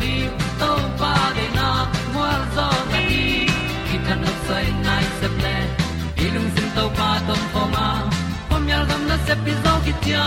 di to pa de na mua zo ta ni ki tan no sai nai se ple ilung sin to pa tom pa ma. Pom yal gam na se pi zo ki tia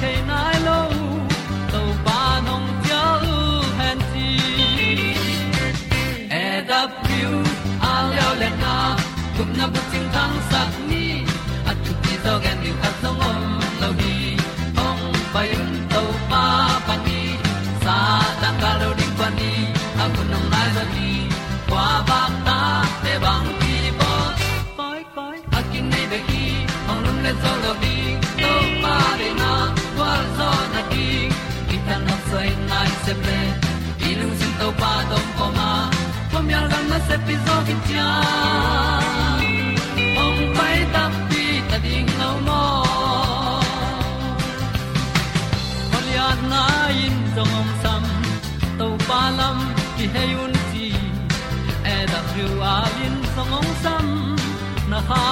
canine. Se ple i lung sin to pa tom poma ma pom yal gam na se pi zo ki tia. Ong pai ta pi ta ding lo mo. Polian na in zong om sam to pa lam ki hay un ti e da thru a lin zong om sam, na ha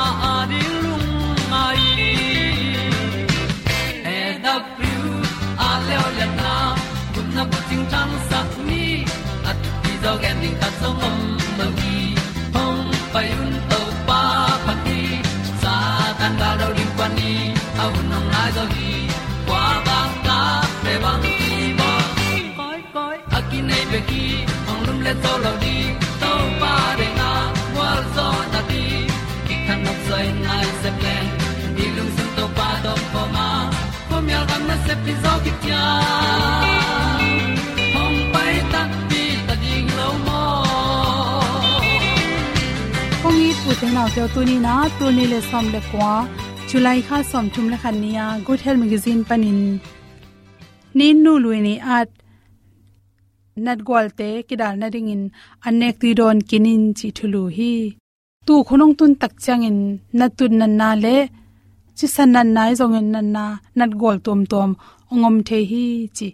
ding ta zong om mo gi hong pai un to pa phát đi sa tan da do ri pa ni au nong lai zo gi kwa ba ta pe bang ti ba koi koi a ki nei be ki ong lum le to lo di to pa de na wa zo na đi ki kan nok sai nai se ple ni lung sun to pa do pa ma po mi al gam na se pi zo ki tia hong pai ta pi kong i pu te tu ni na tu ni le som le kwa july kha som thum le khan nia good health magazine panin nin nu lui ni at nat gwal te kidal na ring in anek ti don kinin chi thulu hi tu khonong tun tak chang in natun nan na le chi san nan nai zong en nan na nat gol tom tom ongom the hi chi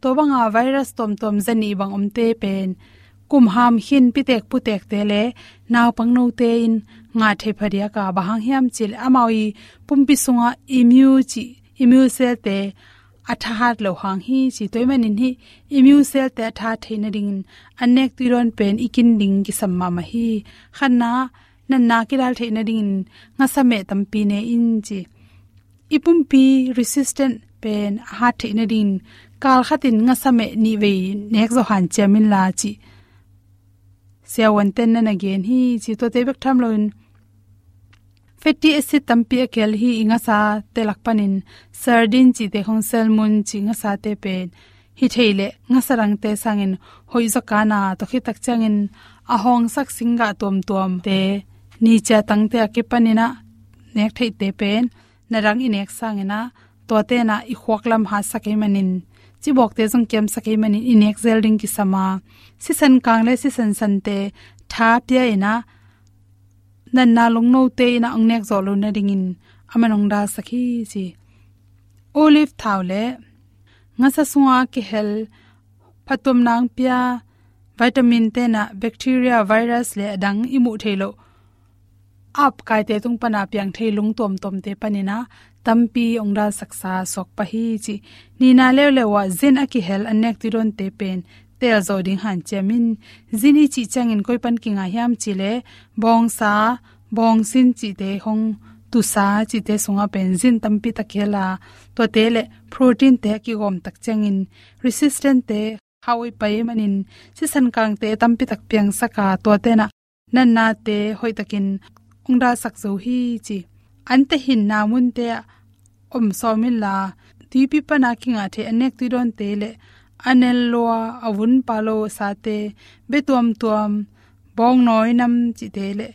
to banga virus tom tom zani bang om te pen kum ham hin pitek putek te le, naw pangno te in. Nga the pharia ka bahang hiam chil amawi, pumpi sunga imu chi, imu se te atha hat lo hang hi chi toiman in hi immune cell te tha theina ding anek tiron pen ikin ding ki samma ma hi. Khanna nan na ki dal theina ding nga same tampi ne in chi. Ipumpi resistant pen ha theina ding kal khatin nga same ni ve nek zo han chemin la chi sia wan ten na again hi chi to te bek tham loin. Fatty acid tampi akel. Hi, inga sa te lak panin. Sardine chi te khong salmon chi nga sa te pen. Hi, theile, nga sarang te sangin. Hoi zo kana to khi tak changin. A hong sak singa tom tom te. Ni cha tang te ke panina. Nek thei te pen. Narang inek sangena to te na i khwak ha sakai manin chi bok te jong kem sakai manin i nek zel ding ki sama. Si san kang le si san san te. Tha pya ina e nan na long no te na ang nek zo lo na ding in. Amanong da sakhi chi olive thaule nga sa suwa ki hel. Phatom nang pya, vitamin te na bacteria virus le dang imu thelo ap kai te tung pana pyang thei lung tom tom te panina tampi ongda saksa sok pa hi chi. Ni na le le wa zin aki hel anek ti ron te pen. Tel zo ding han chemin. Zini chi changin koi pan kinga hiam chi le. Bong sa, bong sin chi te hong, tu sa chi te sunga pen zin tampi takhela to te le protein te ki gom tak changin resistant te hawi pai manin si san kang te tampi tak piang saka to te na. Nan na te hoi takin. Ongda sak zo hi chi. Ante hin namun te om so la ti pi pa na kinga the anek ti don te le anel lo avun palo sa te betuam tuam, bong noi nam chi te le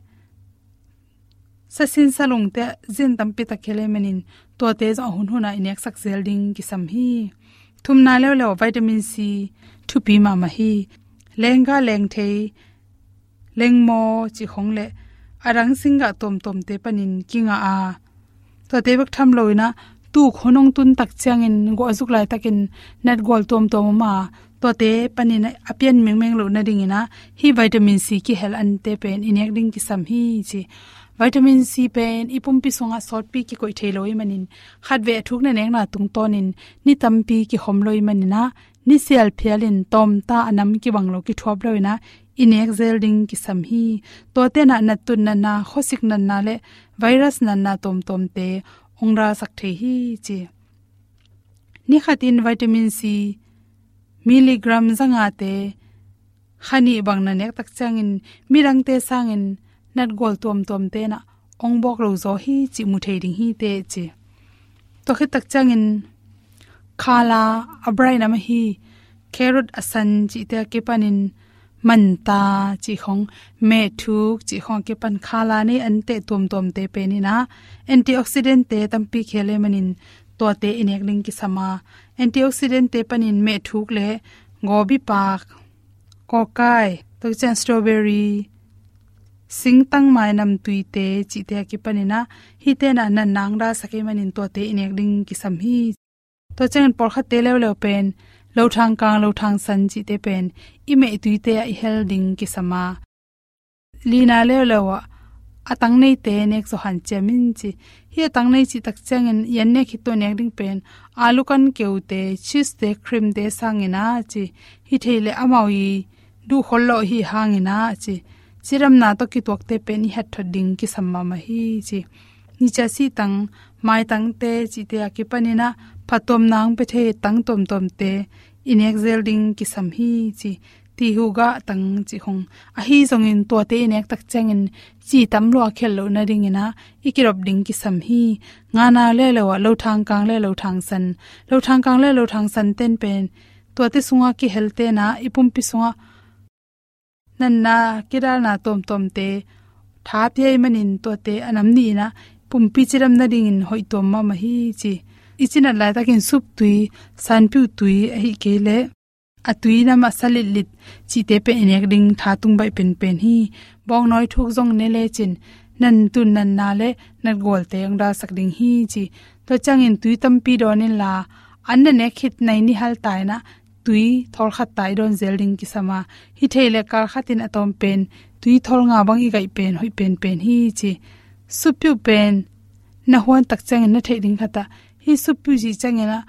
sa sin salung te zin tampi ta khele menin to te za hun huna inek sak zel ding ki sam hi. Thum na le le vitamin c thu pi ma ma hi. Lenga leng the leng mo chi khong le. Arang singa tom tom te panin kinga a to te bak tham loina tu khonong tun tak changin go azuk lai takin net gol tom tom ma, to te panin apian meng meng lo na ding ina, hi vitamin c ki hel an te pen inek ding ki sam hi chi. Vitamin c pen, ipum pi songa sort pi ki koi theloi manin. Khat ve thuk na neng na tung tonin ni tam pi ki hom loi manina ni sial phialin tom ta anam ki banglo ki thop loina inek zel ding ki sam hi. To te na na tun na na, khosik na na le, virus na na tom tom te, ongra sak the hi chi ni khatin vitamin c, milligram zanga te, khani bang na nek tak changin, mirang te sangin, nat gol tom tom te na ong bok lo zo hi chi mu thei ding hi te chi to khit tak changin, khala, abrai na ma hi, carrot asan chi te ke panin man ta chi khong me thuk chi khong ke pan khala ni an te tom tom te pe ni na. Antioxidant te tampi khele manin to te inek ling ki sama. Antioxidant te panin me thuk le gobi pak, kokai, to chen strawberry, singtang mai nam tuite chi te ki panina hi te na nan nang ra sake manin to te inek ding ki sam hi. To chen por kha te le le pen lo thang kang lo thang san chi te pen i me tuite a hel ding ki sama lina le le wa atang nei te nek so han chemin chi hi atang nei chi tak changen yan ne khi to nek ding pen alu kan keu te cheese te cream te sangina chi hi theile amawi du hollo hi hangina chi chiram na to ki tok te pen hat thading ki samma ma hi chi ni cha si tang mai tang te chi te ki panina phatom nang pe the tang tom tom te. In exel ding ki sam hi chi ti hu ga tang chi hong. A hi zong in to te nek tak chang in chi tam lo khel lo na ring ina. Ikirop ding ki sam hi. Nga na le lo wa lo thang kang le lo thang san. Lo thang kang le lo thang san ten pen to te sunga ki helte na. Ipum pi sunga. Nan na kiral na tom tom te. Tha pe manin to te anam ni na. Pumpi chiram na ding in hoi tom ma ma hi chi ichina la ta kin sup tui, san pu tui eh, a kele ke a tui na ma salit lit, chi te pe enek ding tha tung bai pen pen hi. Bong noi thuk jong ne le chin. Nan tun nan na le nat gol te ang da sak ding hi chi. To chang in tui tam tampi donin la. An ne khit nai ni hal tai na, tui thol khat tai don zel ding ki sama. Hi theile kar khatin atom pen. Tui thol nga bang i gai pen, hoi pen pen hi chi. Supyu pen. Na huan tak chang na thei ding khata hi supyu ji changena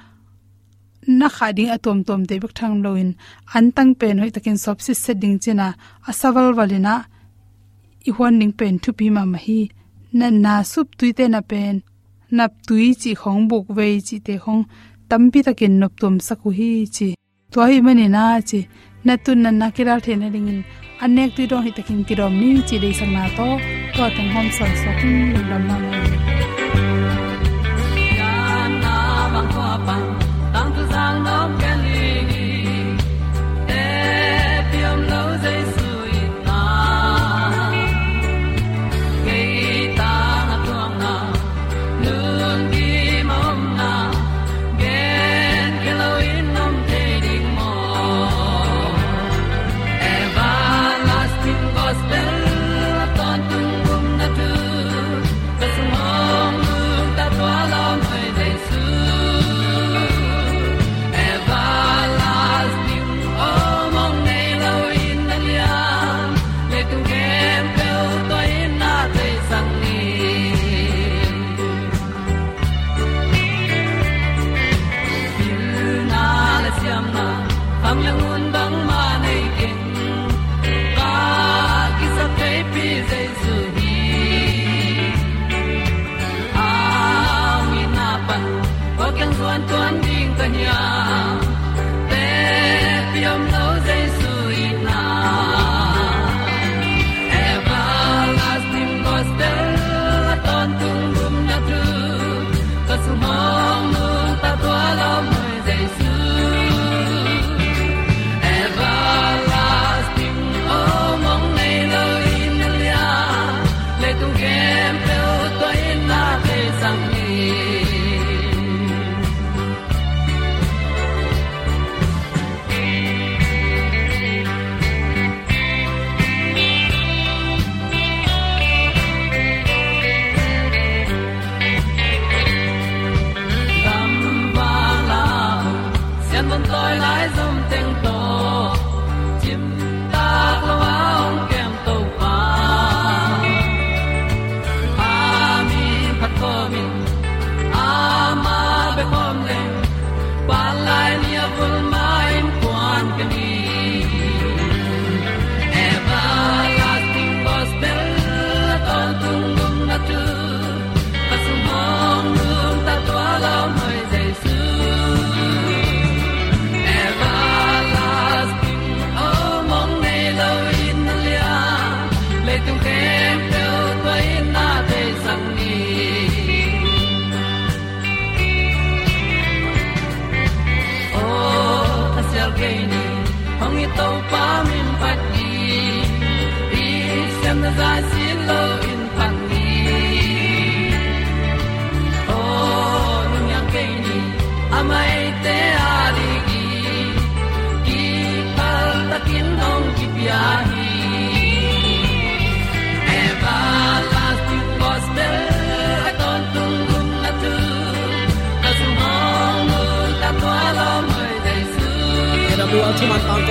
na kha ding atom tom te bak thang loin. An tang pen hoi takin sop si se ding china asawal walina i hon ning pen thu pi ma ma hi na na sup tui te na pen. Nap tui chi khong buk vei chi te khong. Tampi takin nop tom saku hi chi. To hi mani na chi. Na tun na na kira the na ringin. Anek tu do hi takin kirom ni chi dei sang na to. To tang hom son so lam ma tuan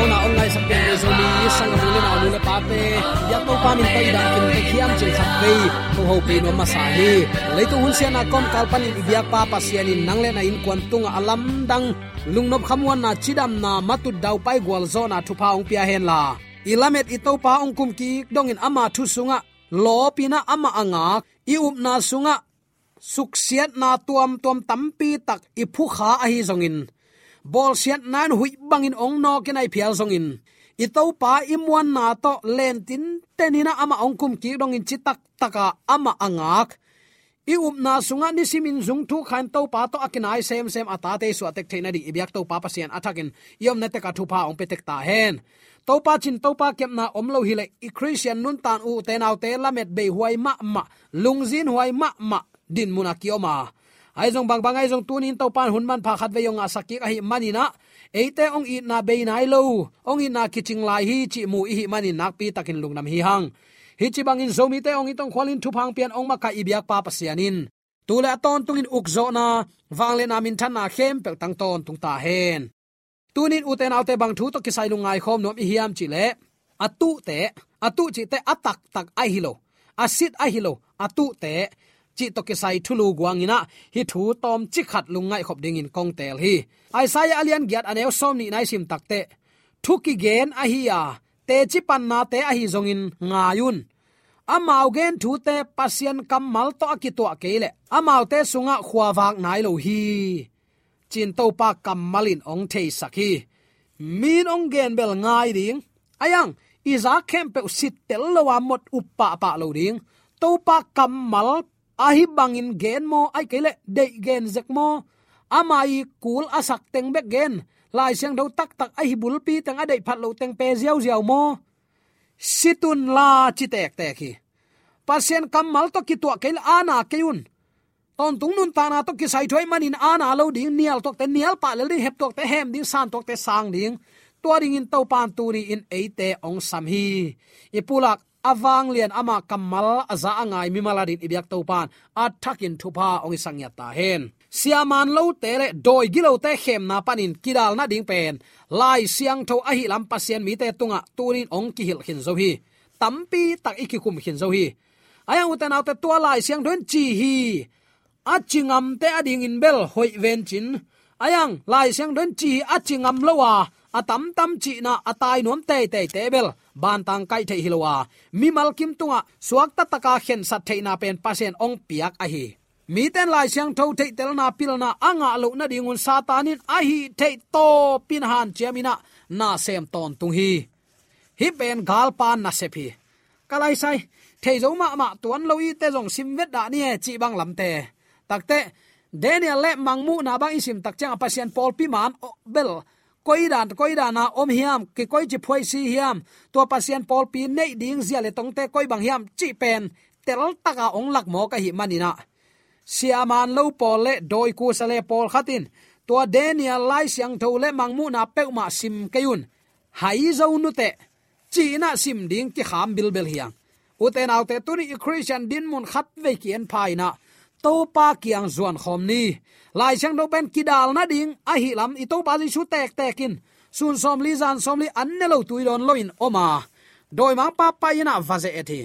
chuman ông ko sắp đến sa pin ni sang mu na lu na pa pe ya to pa min pai da kin te khiam chin khat ve ko ho pe no ma sa hi le to hun sian na kom kal pan in ibyak pa pa sian in nang le na in kwan tung alam dang lungnop khamwan na chidam na matut dau pai gwal zo na thu pa ong pia hen la ilamet ito pa ong kum ki dong in ama thu sunga lo pina ama anga i up na sunga suksiat na tuam tuam tampi tak iphu kha a hi zongin bol sian nan hui bangin ong no ke nai phial zongin i to pa imwan na to len tin tenina ama ong kum ki dong in chitak taka ama angak. I up na sunga ni simin zung thu khan to pa to akinai sem sem ata te su atek theina di. Ibyak to pa pasian athakin yom na te ka thu pa ong petek ta hen. To pa chin to pa kem na om lo hi le i christian nun tan u te nau te lamet be huai ma ma. Lungzin huai ma ma din munakioma. kioma ai jong bang bang ai jong tunin to pan hun man pha khat ve yong asaki mani na, manina eite ong i na be nai lo. Ong i na kiching lai hi chi mu i hi mani nak pi takin lungnam hi hang. Hi chi bangin zomi te ong itong khwalin thu phang pian ong ma ka ibyak pa pasianin le ton tungin ukzo na wangle na min than na khem pel tang ton tung ta hen. Tunin uten autte bang thu to kisai lungai khom nom i hiam chi le. Atu te atu chi te atak tak ai hilo asit ai hilo atu te chi to ke sai thulu guangina hi thu tom chi khat lungai khop ding in kong tel hi. Ai sai alian giat aneu som ni nai sim takte thuki gen a hi ya te chi pan na te a hi zongin ngayun amau gen thu te pasien kamal to akito akele amau te sunga khwawak nai lo hi. Chin to pa kamalin ong thei sakhi min ong gen bel ngai ding. Ayang iza kempe sit tel lo wa mot uppa pa lo ding. To pa kamal ahi bangin gen mo, ai kele de gen zek mo. Amai kul asak teng bek gen. Lai siang do tak tak ai bul pi tang adai phat lo teng pe ziaw ziaw mo. Situn la chi tek tek hi. Pasien kamal to ki to kel ana keun ton tung nun ta na to ki sai thoi manin ana lo ding, nial tok te nial pa le hep tok te hem ding, san tok te sang ding. Tua ding in to pan tu ri in eite ong sam hi. Ipulak awang lian ama kamal aza angai mi maladin ibyak to pan athakin thupa ong isangya ta hen. Siaman lo te le doi gilo te khem na panin kidal na ding pen. Lai siang tho ahi lam pasien mi te tunga turin ong ki hil khin zo hi. Tampi tak iki kum hin zo hi. Aya uten autte tua lai siang don chi hi. A chingam te ading in bel hoi ven chin. Ayang, lai siang don chi a chingam lowa. Atam tam chi na atai nom te te te bel ban tang kai the hilowa. Mi mal kim tunga, suak ta taka khen sat theina pen pasen ong piak a hi. Mi ten lai siang tho the tel na pil na anga lo na dingun satanin a hi the to pin han chemina na sem ton tung hi. Hi pen gal pan na se phi. Kalai sai, thei zo ma ma tuan loi te jong sim vet da ni e chi bang lam te. Takte daniel le mangmu na bang isim tak chang pasien pol pi man bel koi dan koi dan na ah, om hiam, ki koi chi phoi si hiam. To pasien pol pi nei ding zia le tong te koi bang hiam, chi pen. Tel taka ong lak mo ka hi manina siaman lo pol le, doi ku sale pol khatin. To daniel lai siang tho le mangmu na pe ma sim kayun hai zo nu te, chi na sim ding ki kham bil bel hiang. Uten autte tuni christian din mun khat ve kien phaina to pa kiang zuan khom ni. Lai chang do ben kidal na ding, a hi lam, i to pa ji su tek tekin sun som li zan som li an ne lo tui don loin oma. Doi ma pa pa ina vaze ethi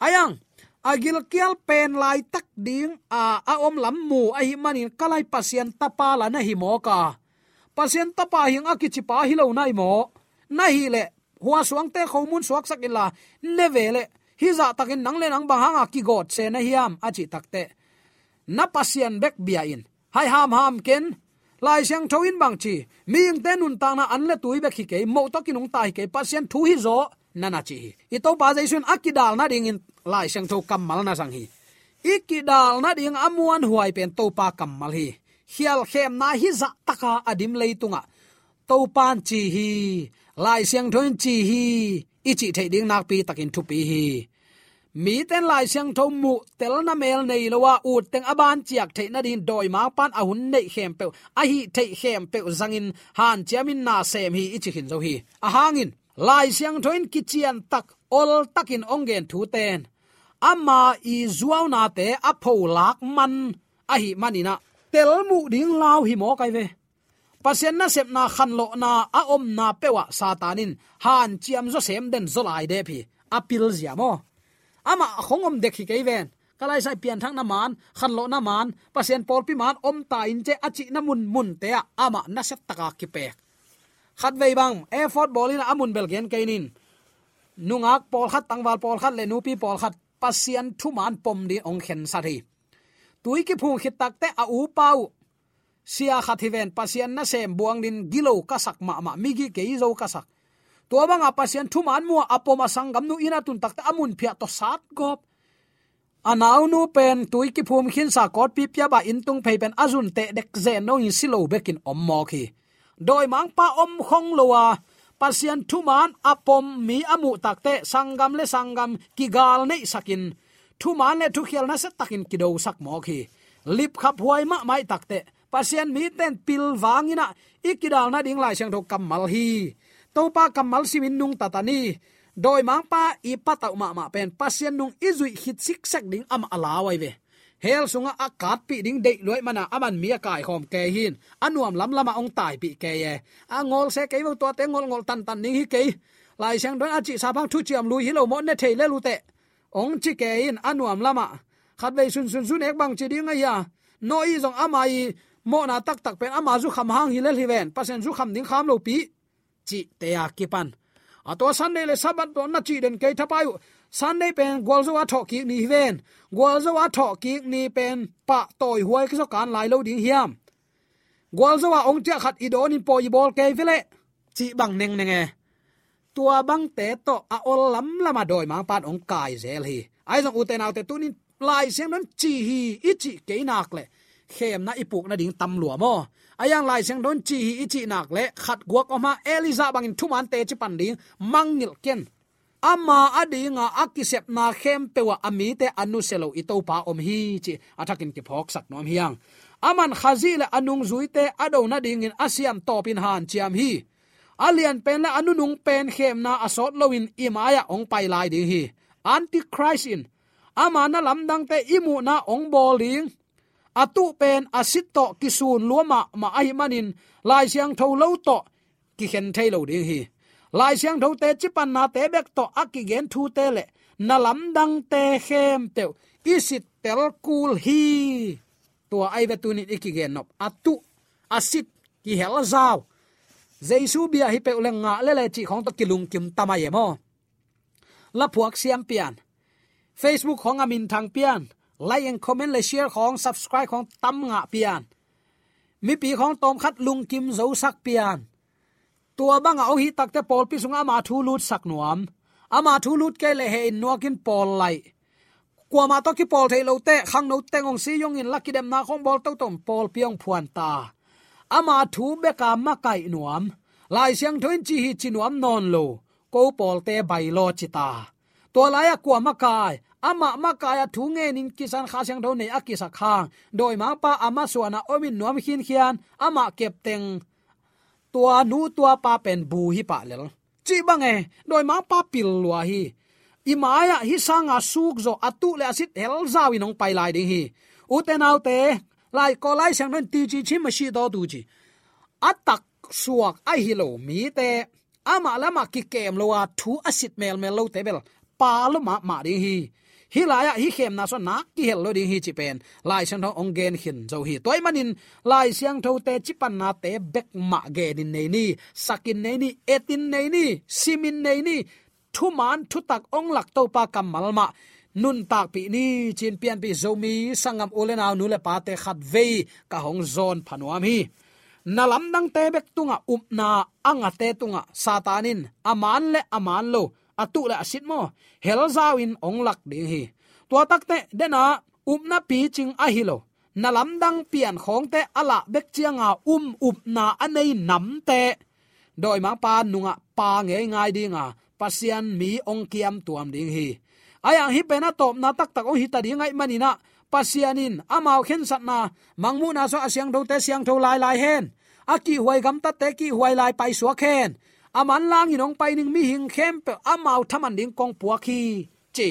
ayang agil kial pen lai tak ding, a a om lam mu, a hi manin kalai pasien tapa la na hi mo ka. Pasien tapa hing a kichi pa hi lo nai mo. Na hi le, hua suang te khomun suak sak ila ne vele hi za takin nang le nang ba hanga ki god se na hiam a chi takte na pasian bek bia in. Hai ham ham ken. Lai siang thoin bang chi. Ming te nun ta na an le tui bek hi ke mo to kinung tai ke pasian thu hi zo. Nana chi i to pa jaisun akidal na ding in. Lai siang tho kamal na sang hi. Ikidal na ding amuan huai pen to pa kamal hi. Hial khem na hi za taka adim leitunga to pan chi hi. Lai siang thoin chi hi. Ichi thei ding nak pi takin thu pi hi mi ten lai siang tho mu, tel na mel nei lowa u teng aban chiak thei na din doi ma pan a hun nei khem pe a hi thei khem pe zangin han chiamin na sem hi ichi hin zo hi. A hangin lai siang thoin kichian tak, ol takin ongen thu ten. Ama i zuaw na te a pho lak man, a hi manina tel mu ding lau hi mo kai ve. Pasien na sep na khan lo na a om na pewa satanin han chiam zo sem den zo lai de phi apil zia mo ama khongom dekhi ke ven. Kalai sai pian thang na man khan lo na man pasien pol pi man om ta in che achi na mun mun te ama na set taka ki pe. Khat vei bang effort bolin amun belgen kainin nungak pol khat, tangwal pol khat le nupi pol khat, pasien thu man pom di ong khen sa thi. Tui ki phung khit tak te a u pau. Sia khat hiven pasien na sem buang din gilo kasak ma ma migi ke zo kasak to banga pasien thu man mu apoma sangam nu ina tun tak ta amun phia to sat gop. Anaw nu pen tui ki phum khin sa kot pi pya ba in tung phei pen azun te dek ze no in silo bekin om mo khi. Doi mang pa om khong lowa pasian thuman apom mi amu takte sangam le sangam ki gal nei sakin. Thuman le thu khial na se takin kido sak mo khi. Lip khap huai ma mai takte pasian mi ten pil wangina ikidal na ding lai sang tho kamal hi topa kamal simin nung tatani. Doi mang pa i patau ma ma pen. Pasien nung izui hit sik sak ding am alawai ve. Hel sunga akat pi ding dei loi mana aman mia kai hom ke hin. Anuam lam lama ong tai pi ke ye. A ngol se ke wo to te ngol ngol tan tan ning hi ke lai sang don achi sa bang thu chiam lui hi lo mo ne thei le lu te. Ong chi ke in anuam lama. Khat ve sun sun sun ek bang chi ding ya. No i zong amai mo na tak tak pen ama zu kham hang hi le hi ven. Pasen zu kham ding kham lo pi chi te a kipan à, a to sunday le sabat to na chi den ke thapayu sunday pen gol zo a ki ni ven gol zo a ki ni pen pa toy huai ki so kan lai lo ding hiam gol zo a ong cha khat i do ni po i bol ke vele chi bang neng neng e tua bang te to a ol lam lama doi ma pat ong kai zel hi ai zong uten te te tu ni lai sem nan chi hi ichi ke nak le khem na ipuk na ding tam lua mo ayang lai seng don chi hi ichi nak le khat guak oma eliza bangin thuman te chi pan ding mangil ken. Ama adinga akisep na khem pewa ami te anu selo ito pa om hi chi. Athakin ki phok sak nom hiang. Aman khazila anung zuite ado na dingin asiam topin han chiam hi. Alian pen la anunung pen khem na asot loin imaya ong pai lai ding hi. Antichrist in. Ama na lamdang te imu na ong boling atu pen asit to kisun luama ma ai manin. Lai siang tho lo to ki khen thai lo ding hi. Lai siang tho te chipan na te bek to aki gen thu te le. Na lam dang te khem te isit tel kul hi. Tua ai ve tunin iki gen nop. Atu asit ki hel zaw jesu bia hi pe le nga le le chi khong to kilung kim tama ye mo. La phuak siam pian. Facebook khong amin thang pian. ไลน์คอมเมนต์และแชร์ของ subscribe ของตั้มงะเปียนมีปีของตอมคัดลุงกิมโซสักเปียนตัวบังเอาฮิตักแต่ปอลพิสุงอามาทูลูดสักหนวมอามาทูลูดแกเลเฮนนัวกินปอลไลกัวมาตอกิปอลเทโลเตขังโนเตงองซียงอินลักกิเดมนาของบอลเต้าตอมปอลเปียงพวนตาอามาทูเบกามาไก่หนวมลายเสียงทวินจีฮิจินวมนอนโลโกปอลเตะใบโลจิตาตัวลายกัวมาไก่ ama ma kaya thu nge nin kisan kha sang do nei akisa kha doi ma pa ama suana omin nuam hin khian ama kep teng tua nu tua pa pen bu hi pa lel chi bange doi ma pa pil lua hi imaya hi sanga suk zo atu le asit hel zawi nong pai lai ding hi uten autte lai ko lai sang non ti chi chi ma shi do du chi atak suak ai hi lo mi te ama lama ki kem lowa thu asit mel mel lo te bel pa lo ma ma ding hi hi laya hi khem na so na ki hel lo ding hi chi pen lai san thong ong gen hin zo hi toy manin lai siang tho te chi pan na te bek ma ge din nei ni sakin nei ni etin nei ni simin nei ni thu man thu tak ong lak to pa kam malma nun tak pi ni chin pian pi zomi sangam olena nu le pa te khat ve ka hong zon phanuam hi nalam dang te bek tunga upna anga te tunga satanin aman le aman lo atu la asit mo hel zawin ong lak ding hi tua takte dena upna pi ching a hilo na lamdang pian khong te ala bek chianga um up na anei nam te doi ma pa nunga pa nge ngai dinga pasian mi ong kiam tuam ding hi ayang hi pena top na tak tak o hi ta ding ngai manina pasianin amao khen sat na mangmu na so asyang do te siang tho lai lai hen aki huai gam ta te ki huai lai pai suwa khen aman lang inong pai ning mi hing khem pe amau thaman ding kong puwa khi. Che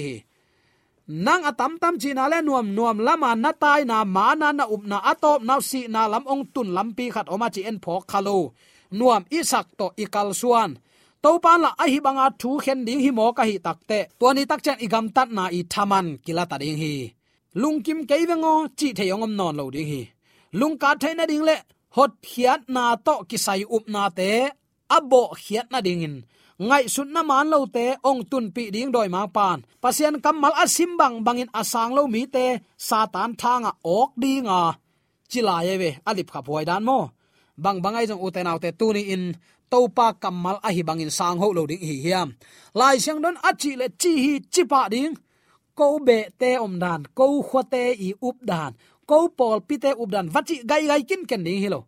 nang atam tam chi na le nuam nuam lama na tai na ma na na up na atop na si na lam ong tun lam pi khat oma chi en phok khalo nuam isak to ikal suan. To pan la ahi banga thu khen ding hi mo ka hi takte to ni tak chen igam tat na i thaman. Kila ta ding hi. Lung kim ke wengo chi theyong om non lo ding hi. Lung ka thaina ding le, hot hiat na to kisai up na te abo khiat na dingin ngai sun na man lo te, ong tun pi ding doi ma pan. Pasien kamal asim bang bangin asang lo mi te, satan thanga ok dinga chila ve alip kha phoi dan mo. Bang bangai jong uten autte tuni in topa kamal a hi bangin sang ho lo ding hi hiam. Lai siang don achi le chi hi chi pa ding. Ko be te om dan ko khote i up dan. Ko pol pi te up dan vachi gai gai kin ken ding hi lo.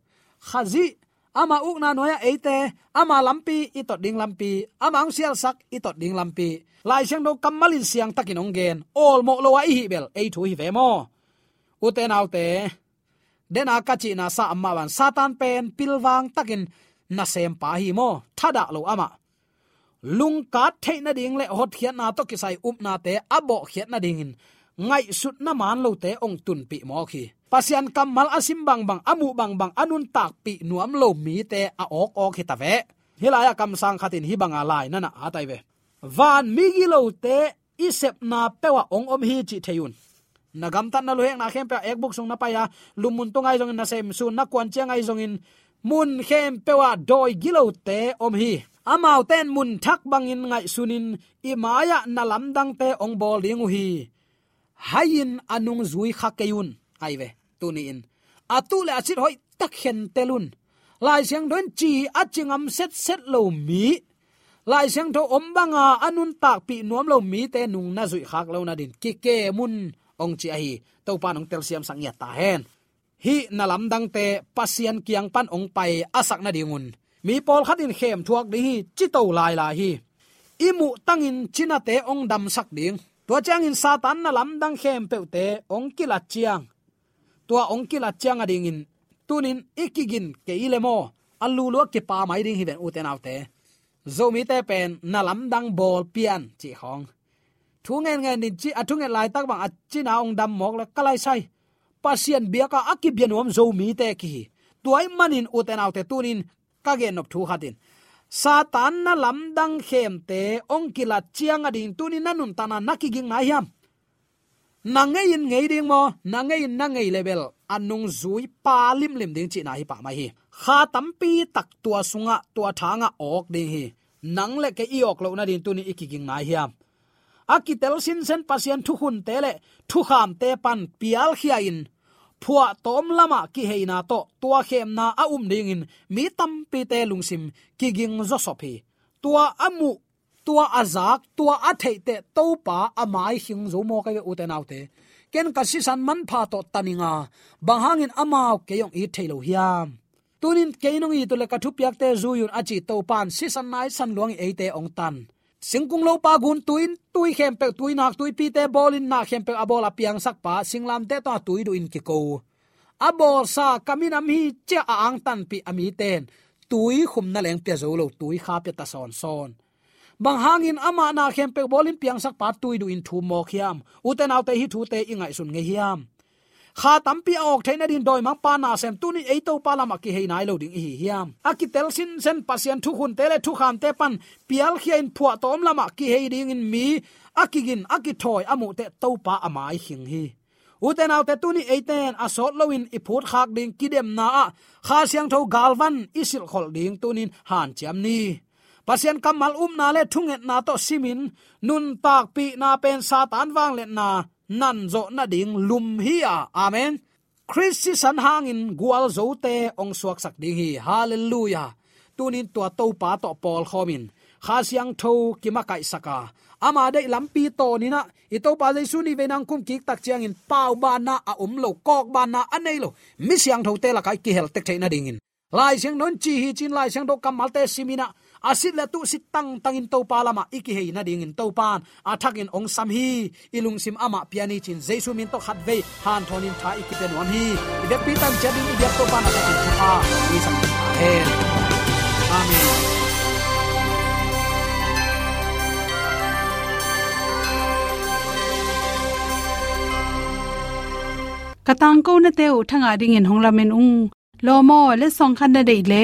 Khazi ama ukna noya eite, ama lampi itot ding lampi, ama ang sial sak itot ding lampi. Lai siang do kamalin siang takin onggen ol mo lowa hi bel, ei thu hi vemo uten autte den akachi na sa amma wan satan pen pilwang takin na sem pa hi mo thada lo ama. Lung ka theina ding le hot khian na to kisai up na te abo khian na ding ngai sut na man lo te ong tun pi mo khi pasian kamal asim bang bang, amu bang bang, anun tak pi nuam lo mi te a ok ok hi ta ve. Hilaya kam sang khatin hi banga lai na na atai ve. Van mi gi lo te isep na pewa ong om hi chi theyun. Nagam tan na loheng na khem pe ek buk sung na pa ya lumun to ngai jong na sem sun na kwan chiang ngai jong in. Mun khem pewa doi gilo te om hi. Amau ten mun thak bangin ngai sunin imaya na lamdang te ong bol ding hi. Hayin anung zui khakeyun ai ve in. Atu le achit hoi tak hen telun lai siang don chi achingam set set lo mi. Lai siang tho om banga anun tak pi nuam lo mi te nung na zui khak lo na din. Ki ke mun ong chi hi. To pa nong tel siam sang ya ta hen. Hi na lam dang te pasian kiang pan ong pai asak na dingun mi pol khat in khem thuak di hi chi to lai la hi. Imu tangin china te ong dam sak ding. To chang in satan na lam dang khem pe te ong kila chiang tua ong kila chiang ading in tunin ikigin ke ilemo alu lo ke pa mai ding hiben uten autte. Zomi te pen nalam dang bol pian, chi hong. Thu ngen ngen ni chi athu lai tak bang achina ong dam mok la kalai sai. Pasien biaka akibian om zomi te ki tuai manin uten autte tunin kage nop thu hatin satan na lamdang khem te ong kila chiang ading tunin nanun tana nakiging na hiam nangei in ngei ding mo nangei in nangei level anung zui pa lim lim ding chi na hi pa mai hi kha tampi tak tua sunga, tua thanga ok ding hi nang le ke iok lo na din tuni ikiging na hiam akitel sin sen pasien thu hun te le thu kham te pan pial khia in phua tom lama ki heina to tua khem na a um ding in mi tam pi te lungsim ki ging zo sopi tua amu tua azak tua athei te pa amai hing zo mo ka u te ken ka san man pha to taninga. Bangangin amao keyong i thailo hiam. Tunin keinong i to le ka thu piak te zuyun achi to pan si san nai san luang e te ong tan. Singkung lo pa gun tuin, tui khem pe, tui nak, tui pi te bolin na khem pe abola piang sak pa singlam te to tui du in ki ko abol sa kamin am hi che a ang tan pi ami ten. Tui khum na leng pe zo lo, tui kha pe ta son son bang hangin ama na khem pe bolin piang sak pat tuidu in thu mo khiam uten autte hi thu te ingai sun nge hiam. Kha tampi ok thaina din doi mang pa na sem tu ni eito pa lama ki hei nai lo ding hi hiam. Akitel sin sen pasien thu hun tele thu kham te pan pial khian phua tom lama ki hei ding in mi. Akigin akithoi amu te to pa amai hing hi. Uten autte tuni eiten asot loin iput khak ding kidem na kha siang tho galvan isil khol ding tunin han cham ni pasian kamal um na le thunget na to simin, nun tak pi na pen satan wang le na, nan zo na ding lum hi a amen. Christi san hangin gual zo te ong suak sak ding hi. Hallelujah. Tunin tua to pa to pol khomin. Kha siang tho kima kai saka. Ama dei lampi to ni na. Ito to pa jaisu ni venang kum kik tak chiang in pau ba na, a um lo kok ba na anei lo. Mi siang tho te la kai ki hel tek thei na ding in. Lai siang non chi hi chin, lai siang do kamal te simina asit la tu sit tang tangin to palama iki hei na ding in to pan athakin ong sam hi, ilung sim ama piani chin jesu min to khat ve han thonin tha iki pen wan hi. Ide pi tang chadin ide to pan ka tin tha ni sam amen. Amen. Katang ko na te u thanga ding in honglamen ung lomo le song khan na dei le